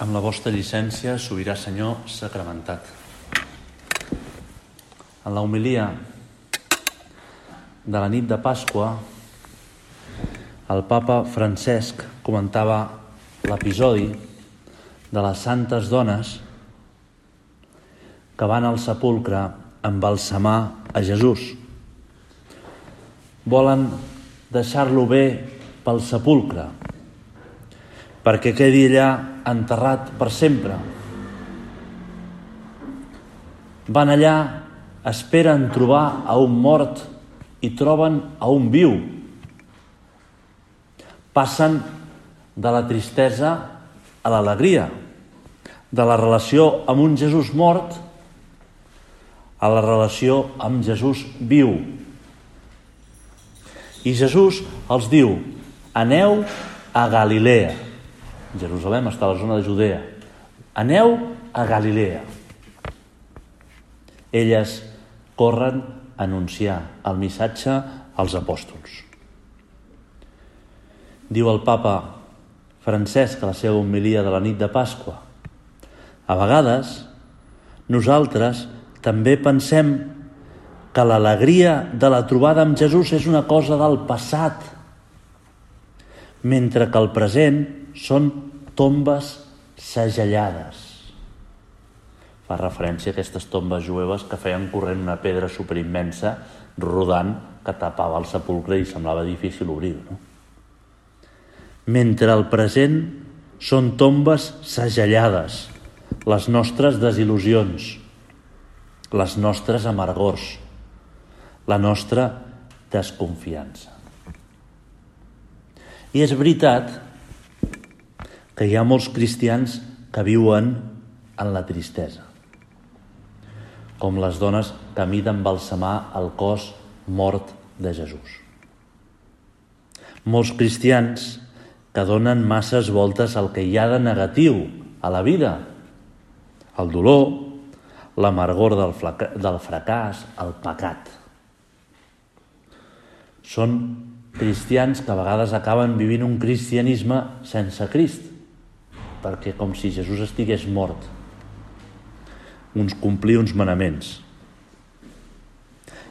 Amb la vostra llicència, sobirà Senyor sacramentat. En la homilia de la nit de Pasqua, el papa Francesc comentava l'episodi de les santes dones que van al sepulcre embalsamar a Jesús. Volen deixar-lo bé pel sepulcre, perquè quedi allà enterrat per sempre. Van allà, esperen trobar a un mort i troben a un viu. Passen de la tristesa a l'alegria, de la relació amb un Jesús mort a la relació amb Jesús viu. I Jesús els diu, aneu a Galilea. Jerusalem està a la zona de Judea. Aneu a Galilea. Elles corren a anunciar el missatge als apòstols. Diu el papa Francesc a la seva homilia de la nit de Pasqua. A vegades, nosaltres també pensem que l'alegria de la trobada amb Jesús és una cosa del passat, mentre que el present són tombes segellades. Fa referència a aquestes tombes jueves que feien corrent una pedra superimmensa rodant que tapava el sepulcre i semblava difícil obrir No? Mentre el present són tombes segellades, les nostres desil·lusions, les nostres amargors, la nostra desconfiança. I és veritat que hi ha molts cristians que viuen en la tristesa, com les dones que han d'embalsamar el cos mort de Jesús. Molts cristians que donen masses voltes al que hi ha de negatiu a la vida, el dolor, l'amargor del, del fracàs, el pecat. Són cristians que a vegades acaben vivint un cristianisme sense Crist, perquè com si Jesús estigués mort. Uns complir uns manaments.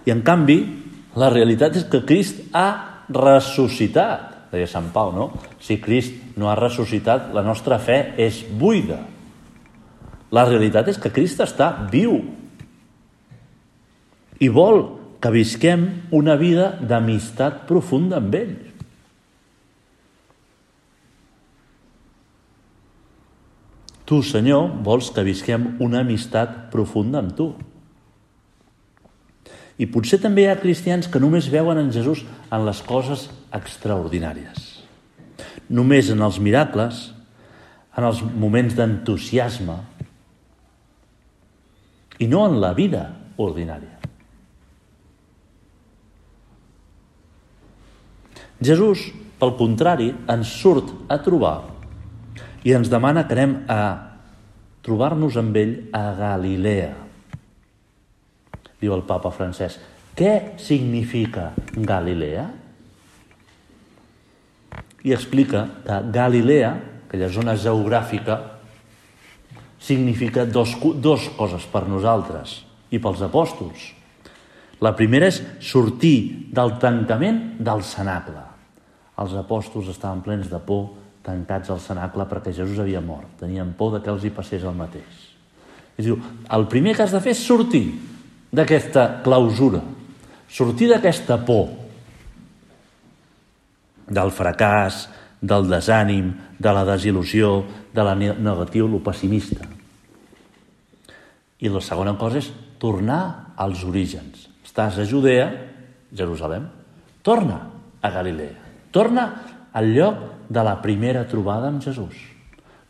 I en canvi, la realitat és que Crist ha ressuscitat, deia Sant Pau, no? Si Crist no ha ressuscitat, la nostra fe és buida. La realitat és que Crist està viu i vol que visquem una vida d'amistat profunda amb ell. Tu, Senyor, vols que visquem una amistat profunda amb tu. I potser també hi ha cristians que només veuen en Jesús en les coses extraordinàries. Només en els miracles, en els moments d'entusiasme, i no en la vida ordinària. Jesús, pel contrari, ens surt a trobar i ens demana que anem a trobar-nos amb ell a Galilea. Diu el papa francès, què significa Galilea? I explica que Galilea, aquella zona geogràfica, significa dos, dos coses per nosaltres i pels apòstols. La primera és sortir del tancament del cenacle. Els apòstols estaven plens de por tancats al cenacle perquè Jesús havia mort. Tenien por de que els hi passés el mateix. I diu, el primer que has de fer és sortir d'aquesta clausura, sortir d'aquesta por, del fracàs, del desànim, de la desil·lusió, de la negatiu, lo pessimista. I la segona cosa és tornar als orígens. Estàs a Judea, Jerusalem, torna a Galilea. Torna al lloc de la primera trobada amb Jesús.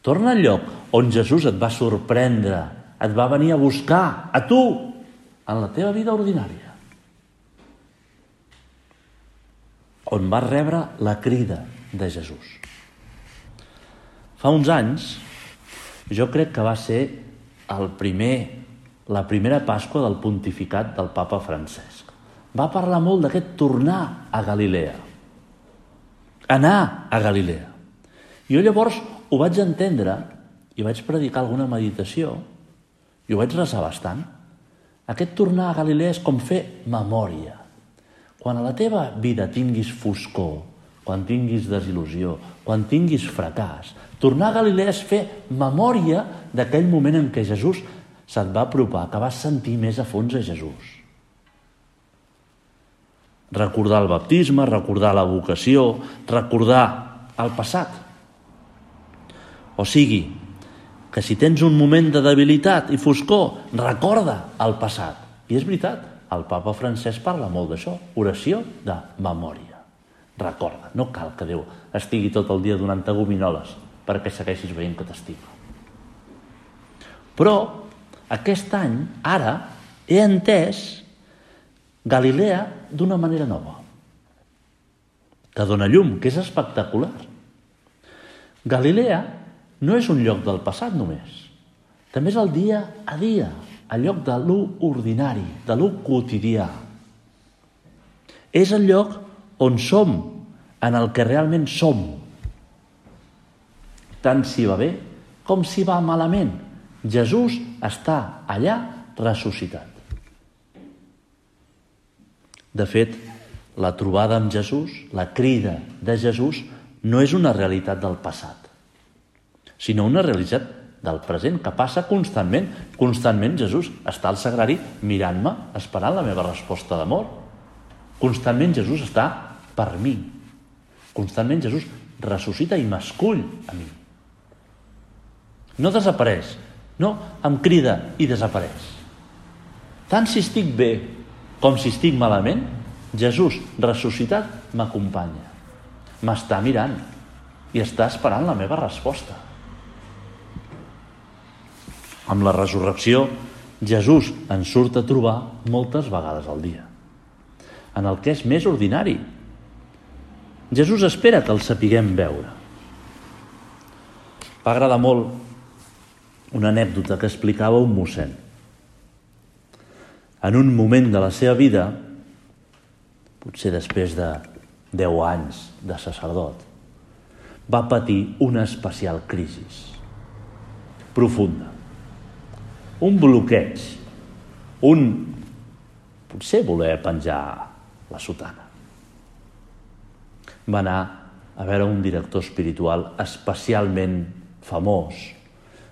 Torna al lloc on Jesús et va sorprendre, et va venir a buscar, a tu, en la teva vida ordinària. On vas rebre la crida de Jesús. Fa uns anys, jo crec que va ser el primer, la primera Pasqua del pontificat del papa Francesc. Va parlar molt d'aquest tornar a Galilea anar a Galilea. Jo llavors ho vaig entendre i vaig predicar alguna meditació i ho vaig resar bastant. Aquest tornar a Galilea és com fer memòria. Quan a la teva vida tinguis foscor, quan tinguis desil·lusió, quan tinguis fracàs, tornar a Galilea és fer memòria d'aquell moment en què Jesús se't va apropar, que vas sentir més a fons a Jesús. Recordar el baptisme, recordar la vocació, recordar el passat. O sigui, que si tens un moment de debilitat i foscor, recorda el passat. I és veritat, el papa francès parla molt d'això, oració de memòria. Recorda, no cal que Déu estigui tot el dia donant-te gominoles perquè segueixis veient que t'estima. Però aquest any, ara, he entès Galilea d'una manera nova, que dona llum, que és espectacular. Galilea no és un lloc del passat només, també és el dia a dia, el lloc de lo ordinari, de lo quotidià. És el lloc on som, en el que realment som. Tant si va bé com si va malament. Jesús està allà ressuscitat. De fet, la trobada amb Jesús, la crida de Jesús, no és una realitat del passat, sinó una realitat del present, que passa constantment. Constantment Jesús està al sagrari mirant-me, esperant la meva resposta d'amor. Constantment Jesús està per mi. Constantment Jesús ressuscita i m'escull a mi. No desapareix, no em crida i desapareix. Tant si estic bé com si estic malament, Jesús ressuscitat m'acompanya. M'està mirant i està esperant la meva resposta. Amb la resurrecció, Jesús ens surt a trobar moltes vegades al dia. En el que és més ordinari. Jesús espera que el sapiguem veure. Va agradar molt una anècdota que explicava un mossèn. En un moment de la seva vida, potser després de 10 anys de sacerdot, va patir una especial crisi profunda un bloqueig, un potser voler penjar la sotana. Va anar a veure un director espiritual especialment famós,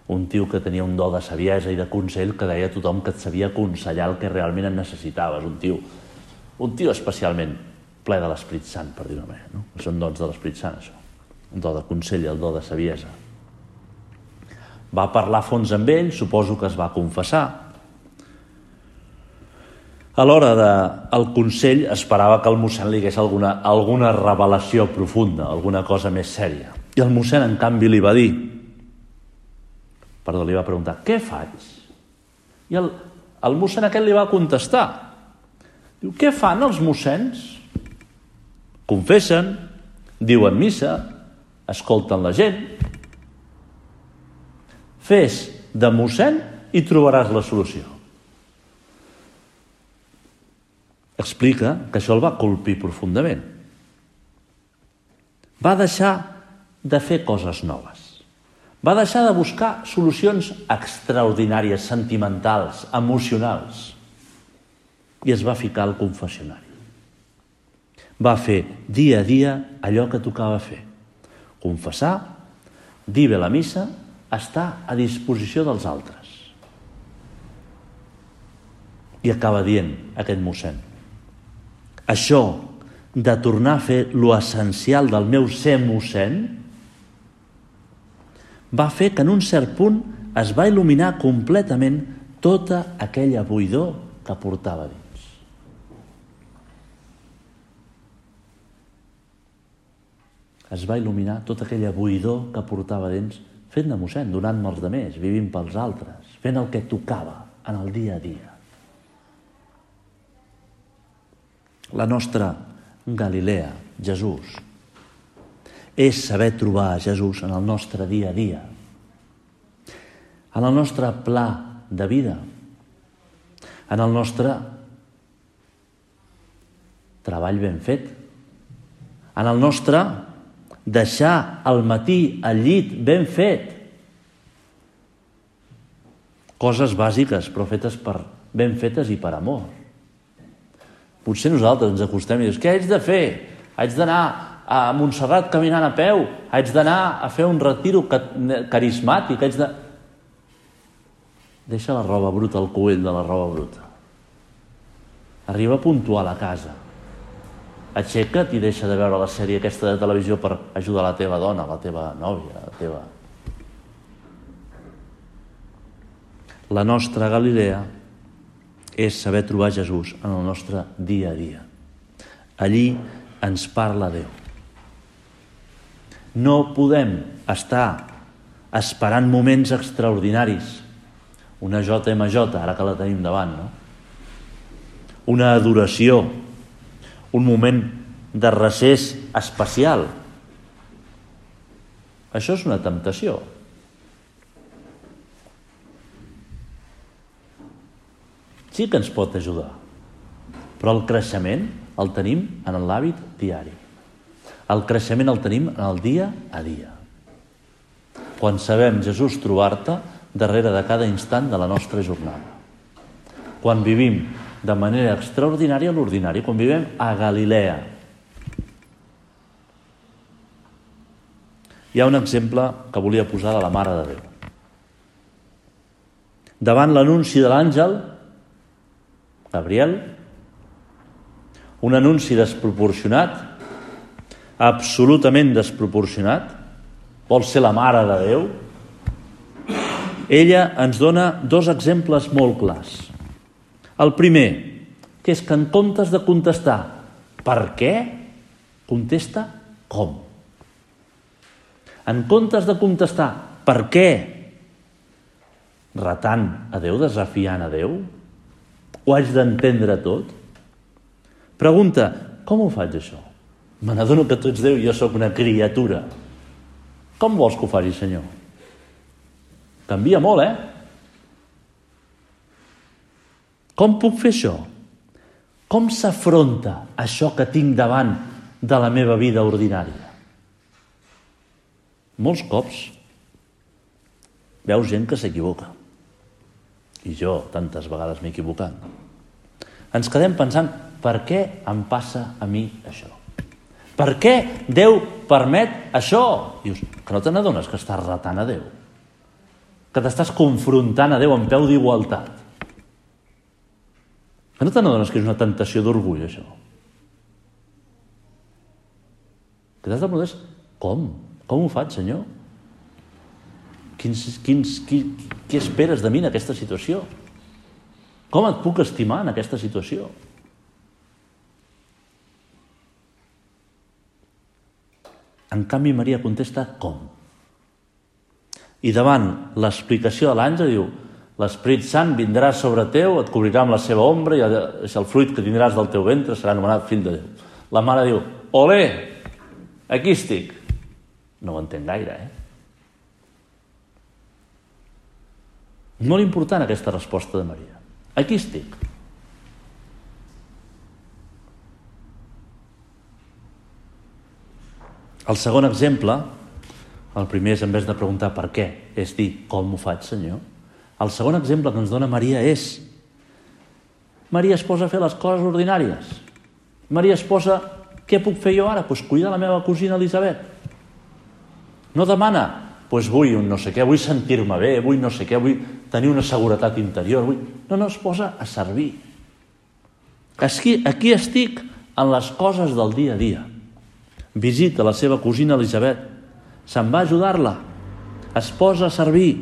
un tio que tenia un do de saviesa i de consell que deia a tothom que et sabia aconsellar el que realment en necessitaves, un tio, un tio especialment ple de l'Esprit Sant, per dir-ho bé. No? Són dons de l'Esprit Sant, això. Un do de consell, el do de saviesa. Va parlar fons amb ell, suposo que es va confessar. A l'hora del consell esperava que el mossèn li hagués alguna, alguna revelació profunda, alguna cosa més sèria. I el mossèn, en canvi, li va dir, perdó, li va preguntar, què faig? I el, el mossèn aquest li va contestar, diu, què fan els mossèns? Confessen, diuen missa, escolten la gent, Fes de mossèn i trobaràs la solució. Explica que això el va colpir profundament. Va deixar de fer coses noves. Va deixar de buscar solucions extraordinàries, sentimentals, emocionals. I es va ficar al confessionari. Va fer dia a dia allò que tocava fer. Confessar, dir bé la missa està a disposició dels altres. I acaba dient aquest mossèn. Això de tornar a fer lo essencial del meu ser mossèn va fer que en un cert punt es va il·luminar completament tota aquella buidor que portava dins. Es va il·luminar tota aquella buidor que portava dins fent de mossèn, donant-me els de més, vivint pels altres, fent el que tocava en el dia a dia. La nostra Galilea, Jesús, és saber trobar Jesús en el nostre dia a dia, en el nostre pla de vida, en el nostre treball ben fet, en el nostre deixar al matí al llit ben fet, Coses bàsiques, però fetes per, ben fetes i per amor. Potser nosaltres ens acostem i dius, què haig de fer? Haig d'anar a Montserrat caminant a peu? Haig d'anar a fer un retiro carismàtic? Haig de... Deixa la roba bruta al cubell de la roba bruta. Arriba puntual a casa. Aixeca't i deixa de veure la sèrie aquesta de televisió per ajudar la teva dona, la teva nòvia, la teva... La nostra Galilea és saber trobar Jesús en el nostre dia a dia. Allí ens parla Déu. No podem estar esperant moments extraordinaris. Una JMJ, ara que la tenim davant, no? Una adoració, un moment de recés especial. Això és una temptació. Sí que ens pot ajudar, però el creixement el tenim en l'hàbit diari. El creixement el tenim en el dia a dia. Quan sabem, Jesús, trobar-te darrere de cada instant de la nostra jornada. Quan vivim de manera extraordinària l'ordinari, quan vivim a Galilea. Hi ha un exemple que volia posar de la Mare de Déu. Davant l'anunci de l'àngel, Gabriel, un anunci desproporcionat, absolutament desproporcionat, vol ser la Mare de Déu, ella ens dona dos exemples molt clars. El primer, que és que en comptes de contestar per què, contesta com. En comptes de contestar per què, retant a Déu, desafiant a Déu, ho haig d'entendre tot, pregunta, com ho faig això? Me n'adono que tu ets Déu i jo sóc una criatura. Com vols que ho faci, Senyor? Canvia molt, eh? Com puc fer això? Com s'afronta això que tinc davant de la meva vida ordinària? Molts cops veus gent que s'equivoca. I jo tantes vegades m'he equivocat. Ens quedem pensant, per què em passa a mi això? Per què Déu permet això? Dius, que no te n'adones que estàs retant a Déu? Que t'estàs confrontant a Déu en peu d'igualtat? Que no te n'adones que és una tentació d'orgull, això? Que t'has de preguntar com? Com ho faig, senyor? Quins, quins, qui, què esperes de mi en aquesta situació? Com et puc estimar en aquesta situació? En canvi, Maria contesta com. I davant l'explicació de l'àngel diu L'Esprit Sant vindrà sobre teu, et cobrirà amb la seva ombra i el fruit que tindràs del teu ventre serà anomenat fill de Déu. La mare diu, olé, aquí estic. No ho entenc gaire, eh? Molt important aquesta resposta de Maria. Aquí estic. El segon exemple, el primer és en vez de preguntar per què, és dir, com ho faig, Senyor? El segon exemple que ens dona Maria és Maria es posa a fer les coses ordinàries. Maria es posa, què puc fer jo ara? Doncs pues cuidar la meva cosina Elisabet. No demana, doncs pues vull un no sé què, vull sentir-me bé, vull no sé què, vull tenir una seguretat interior. Vull... No, no, es posa a servir. Aquí, aquí estic en les coses del dia a dia. Visita la seva cosina Elisabet. Se'n va ajudar-la. Es posa a servir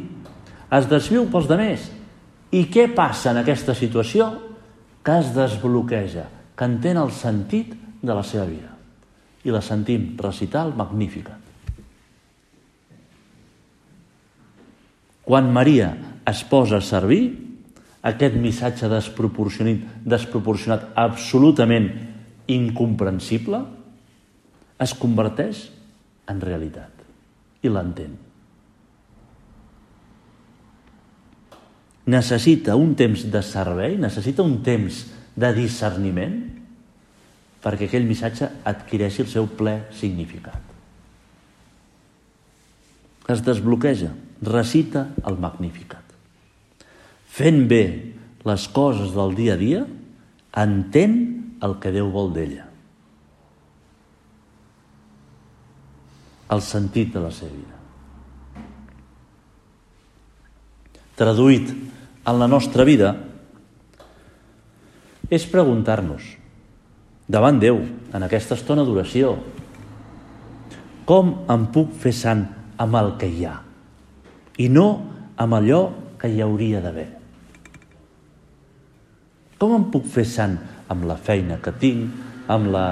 es desviu pels demés. I què passa en aquesta situació? Que es desbloqueja, que entén el sentit de la seva vida. I la sentim recitar el. Quan Maria es posa a servir, aquest missatge desproporcionat, desproporcionat absolutament incomprensible, es converteix en realitat i l'entén. necessita un temps de servei, necessita un temps de discerniment perquè aquell missatge adquireixi el seu ple significat. Es desbloqueja, recita el Magnificat. fent bé les coses del dia a dia, entén el que Déu vol d'ella. El sentit de la seva vida. Traduït en la nostra vida, és preguntar-nos, davant Déu, en aquesta estona d'oració, com em puc fer sant amb el que hi ha i no amb allò que hi hauria d'haver. Com em puc fer sant amb la feina que tinc, amb la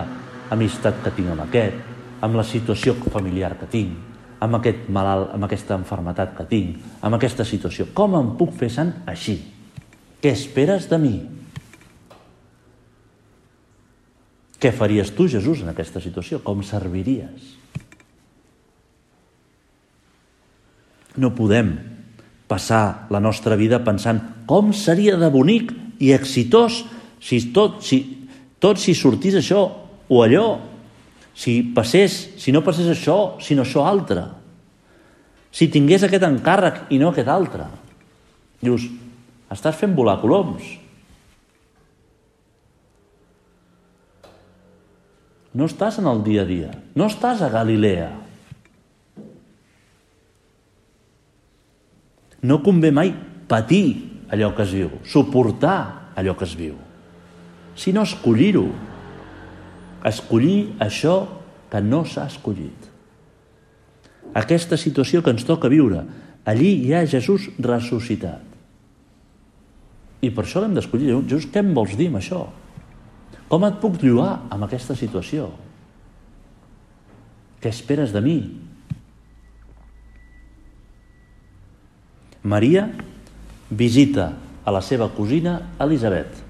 amistat que tinc amb aquest, amb la situació familiar que tinc, amb aquest malalt, amb aquesta enfermetat que tinc, amb aquesta situació. Com em puc fer sant així? Què esperes de mi? Què faries tu, Jesús, en aquesta situació? Com serviries? No podem passar la nostra vida pensant com seria de bonic i exitós si tot, si, tot si sortís això o allò, si passés, si no passés això, sinó això altre. Si tingués aquest encàrrec i no aquest altre. Dius, estàs fent volar coloms. No estàs en el dia a dia, no estàs a Galilea. No convé mai patir allò que es viu, suportar allò que es viu, sinó escollir-ho. Escollir això que no s'ha escollit. Aquesta situació que ens toca viure, allí hi ha Jesús ressuscitat. I per això l'hem d'escollir. Jesús, què em vols dir amb això? Com et puc lluar amb aquesta situació? Què esperes de mi? Maria visita a la seva cosina Elisabet.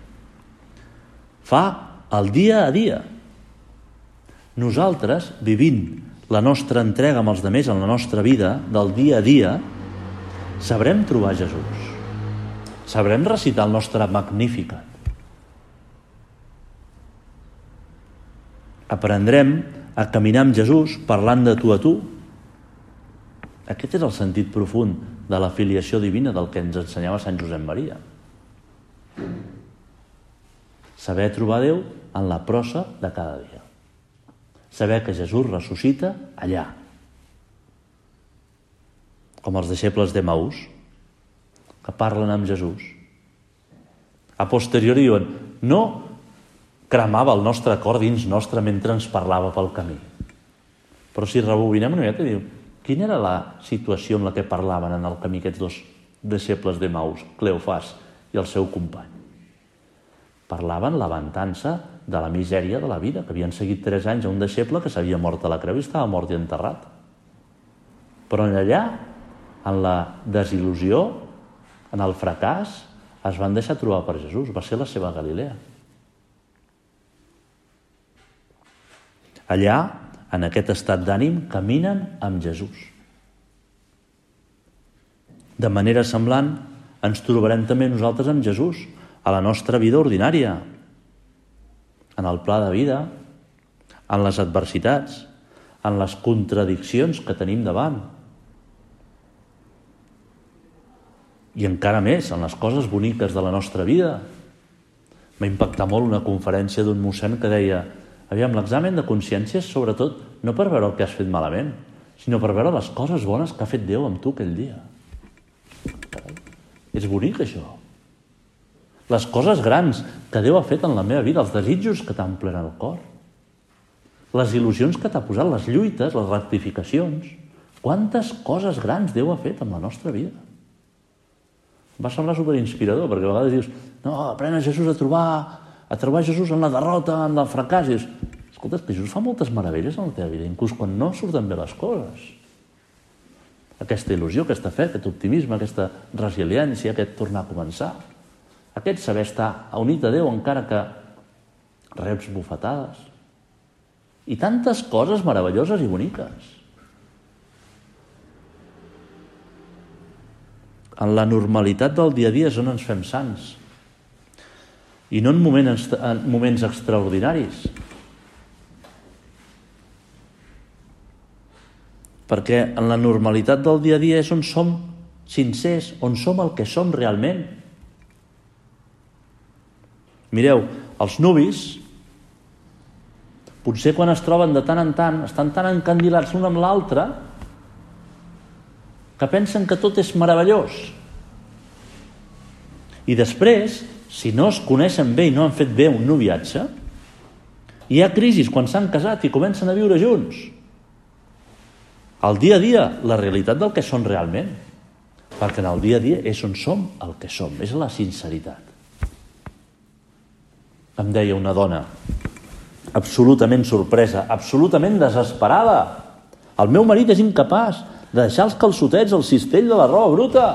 Fa el dia a dia. Nosaltres, vivint la nostra entrega amb els demés en la nostra vida, del dia a dia, sabrem trobar Jesús. Sabrem recitar el nostre Magnificat. aprendrem a caminar amb Jesús parlant de tu a tu. Aquest és el sentit profund de la filiació divina del que ens ensenyava Sant Josep Maria. Saber trobar Déu en la prosa de cada dia. Saber que Jesús ressuscita allà. Com els deixebles de Maús, que parlen amb Jesús. A posteriori diuen, no cremava el nostre cor dins nostre mentre ens parlava pel camí. Però si rebobinem una mica, diu, quina era la situació en la que parlaven en el camí aquests dos deixebles de Maus, Cleofàs i el seu company? Parlaven l'avantança de la misèria de la vida, que havien seguit tres anys a un deixeble que s'havia mort a la creu i estava mort i enterrat. Però allà, en la desil·lusió, en el fracàs, es van deixar trobar per Jesús. Va ser la seva Galilea. Allà, en aquest estat d'ànim, caminen amb Jesús. De manera semblant, ens trobarem també nosaltres amb Jesús a la nostra vida ordinària, en el pla de vida, en les adversitats, en les contradiccions que tenim davant. I encara més, en les coses boniques de la nostra vida. M'ha impactat molt una conferència d'un mossèn que deia Aviam, l'examen de consciència és sobretot no per veure el que has fet malament, sinó per veure les coses bones que ha fet Déu amb tu aquell dia. És bonic, això. Les coses grans que Déu ha fet en la meva vida, els desitjos que t'han plen el cor, les il·lusions que t'ha posat, les lluites, les rectificacions. Quantes coses grans Déu ha fet amb la nostra vida. Va semblar superinspirador, perquè a vegades dius no, apren a Jesús a trobar a trobar Jesús en la derrota, en el fracàs. I dius, escolta, que Jesús fa moltes meravelles en la teva vida, inclús quan no surten bé les coses. Aquesta il·lusió, aquesta fe, aquest optimisme, aquesta resiliència, aquest tornar a començar. Aquest saber estar unit a Déu encara que reps bufetades. I tantes coses meravelloses i boniques. En la normalitat del dia a dia és on ens fem sants i no en moments, en moments extraordinaris. Perquè en la normalitat del dia a dia és on som sincers, on som el que som realment. Mireu, els nuvis, potser quan es troben de tant en tant, estan tan encandilats l'un amb l'altre, que pensen que tot és meravellós. I després, si no es coneixen bé i no han fet bé un noviatge, hi ha crisis quan s'han casat i comencen a viure junts. El dia a dia, la realitat del que són realment. Perquè en el dia a dia és on som el que som, és la sinceritat. Em deia una dona, absolutament sorpresa, absolutament desesperada. El meu marit és incapaç de deixar els calçotets al cistell de la roba bruta.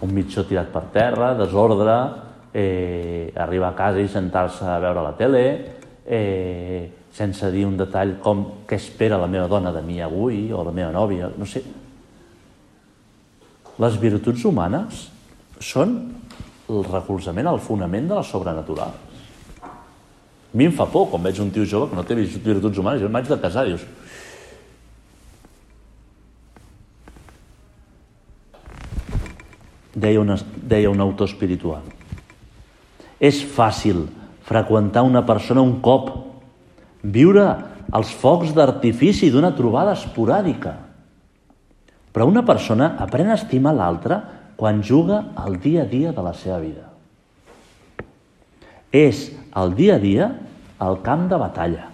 Un mitjó tirat per terra, desordre, eh, arribar a casa i sentar-se a veure la tele, eh, sense dir un detall com què espera la meva dona de mi avui o la meva nòvia, no sé. Les virtuts humanes són el recolzament, el fonament de la sobrenatural. A mi em fa por quan veig un tio jove que no té virtuts humanes. Jo em vaig de casar, dius... Deia, una, deia un autor espiritual. És fàcil freqüentar una persona un cop, viure els focs d'artifici d'una trobada esporàdica. Però una persona aprèn a estimar l'altra quan juga al dia a dia de la seva vida. És el dia a dia el camp de batalla,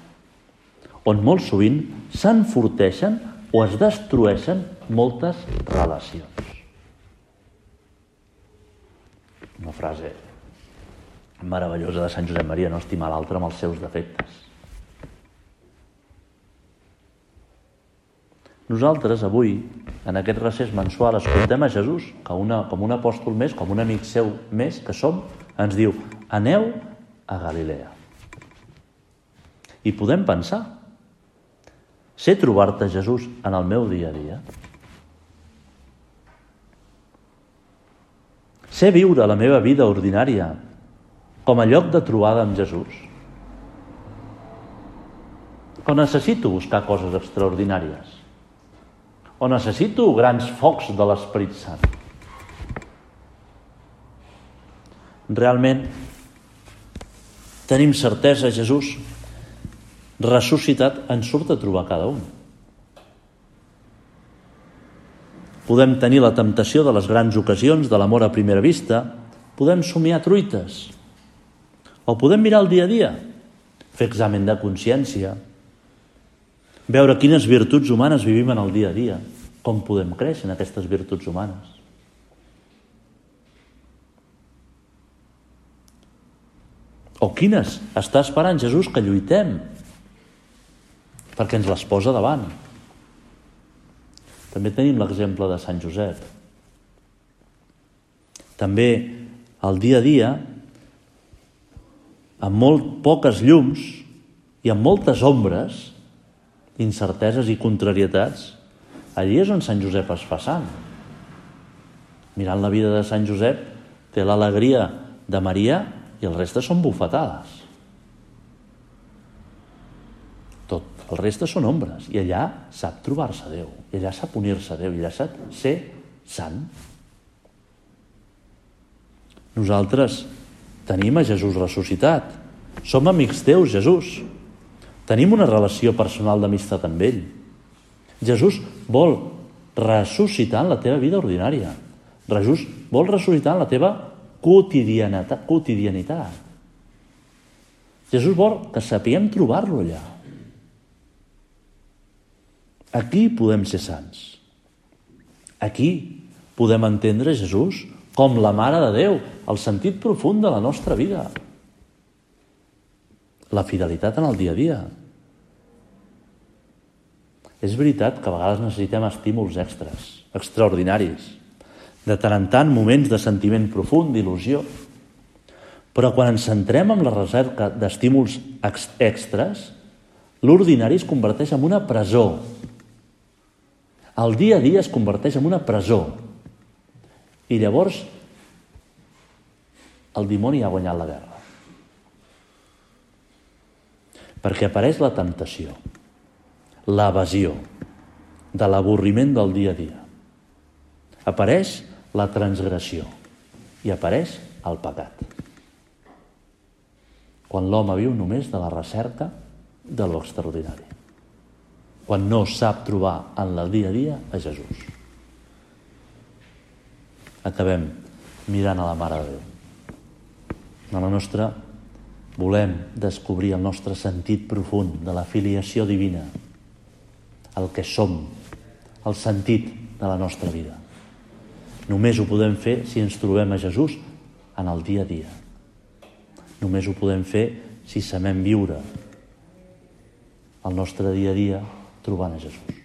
on molt sovint s'enforteixen o es destrueixen moltes relacions. Una frase meravellosa de Sant Josep Maria, no estimar l'altre amb els seus defectes. Nosaltres avui, en aquest recés mensual, escoltem a Jesús que una, com un apòstol més, com un amic seu més que som, ens diu, aneu a Galilea. I podem pensar, sé trobar-te, Jesús, en el meu dia a dia? Sé viure la meva vida ordinària com a lloc de trobada amb Jesús? O necessito buscar coses extraordinàries? O necessito grans focs de l'Esperit Sant? Realment, tenim certesa, Jesús, ressuscitat, ens surt a trobar cada un. Podem tenir la temptació de les grans ocasions de l'amor a primera vista, podem somiar truites, o podem mirar el dia a dia, fer examen de consciència, veure quines virtuts humanes vivim en el dia a dia, com podem créixer en aquestes virtuts humanes. O quines està esperant Jesús que lluitem perquè ens les posa davant. També tenim l'exemple de Sant Josep. També el dia a dia amb molt poques llums i amb moltes ombres, incerteses i contrarietats, allí és on Sant Josep es fa sant. Mirant la vida de Sant Josep, té l'alegria de Maria i el reste són bufetades. Tot. El reste són ombres. I allà sap trobar-se Déu. I allà sap unir-se a Déu. I allà sap ser sant. Nosaltres Tenim a Jesús ressuscitat. Som amics teus, Jesús. Tenim una relació personal d'amistat amb ell. Jesús vol ressuscitar en la teva vida ordinària. Jesús vol ressuscitar en la teva quotidianitat. quotidianitat. Jesús vol que sapiguem trobar-lo allà. Aquí podem ser sants. Aquí podem entendre Jesús com la Mare de Déu, el sentit profund de la nostra vida. La fidelitat en el dia a dia. És veritat que a vegades necessitem estímuls extras, extraordinaris, de tant en tant moments de sentiment profund, d'il·lusió, però quan ens centrem en la recerca d'estímuls extras, l'ordinari es converteix en una presó. El dia a dia es converteix en una presó i llavors el dimoni ha guanyat la guerra. Perquè apareix la temptació, l'evasió de l'avorriment del dia a dia. Apareix la transgressió i apareix el pecat. Quan l'home viu només de la recerca de lo extraordinari. Quan no sap trobar en el dia a dia a Jesús. Acabem mirant a la Mare de Déu. A la nostra volem descobrir el nostre sentit profund de la filiació divina, el que som, el sentit de la nostra vida. Només ho podem fer si ens trobem a Jesús en el dia a dia. Només ho podem fer si sabem viure el nostre dia a dia trobant a Jesús.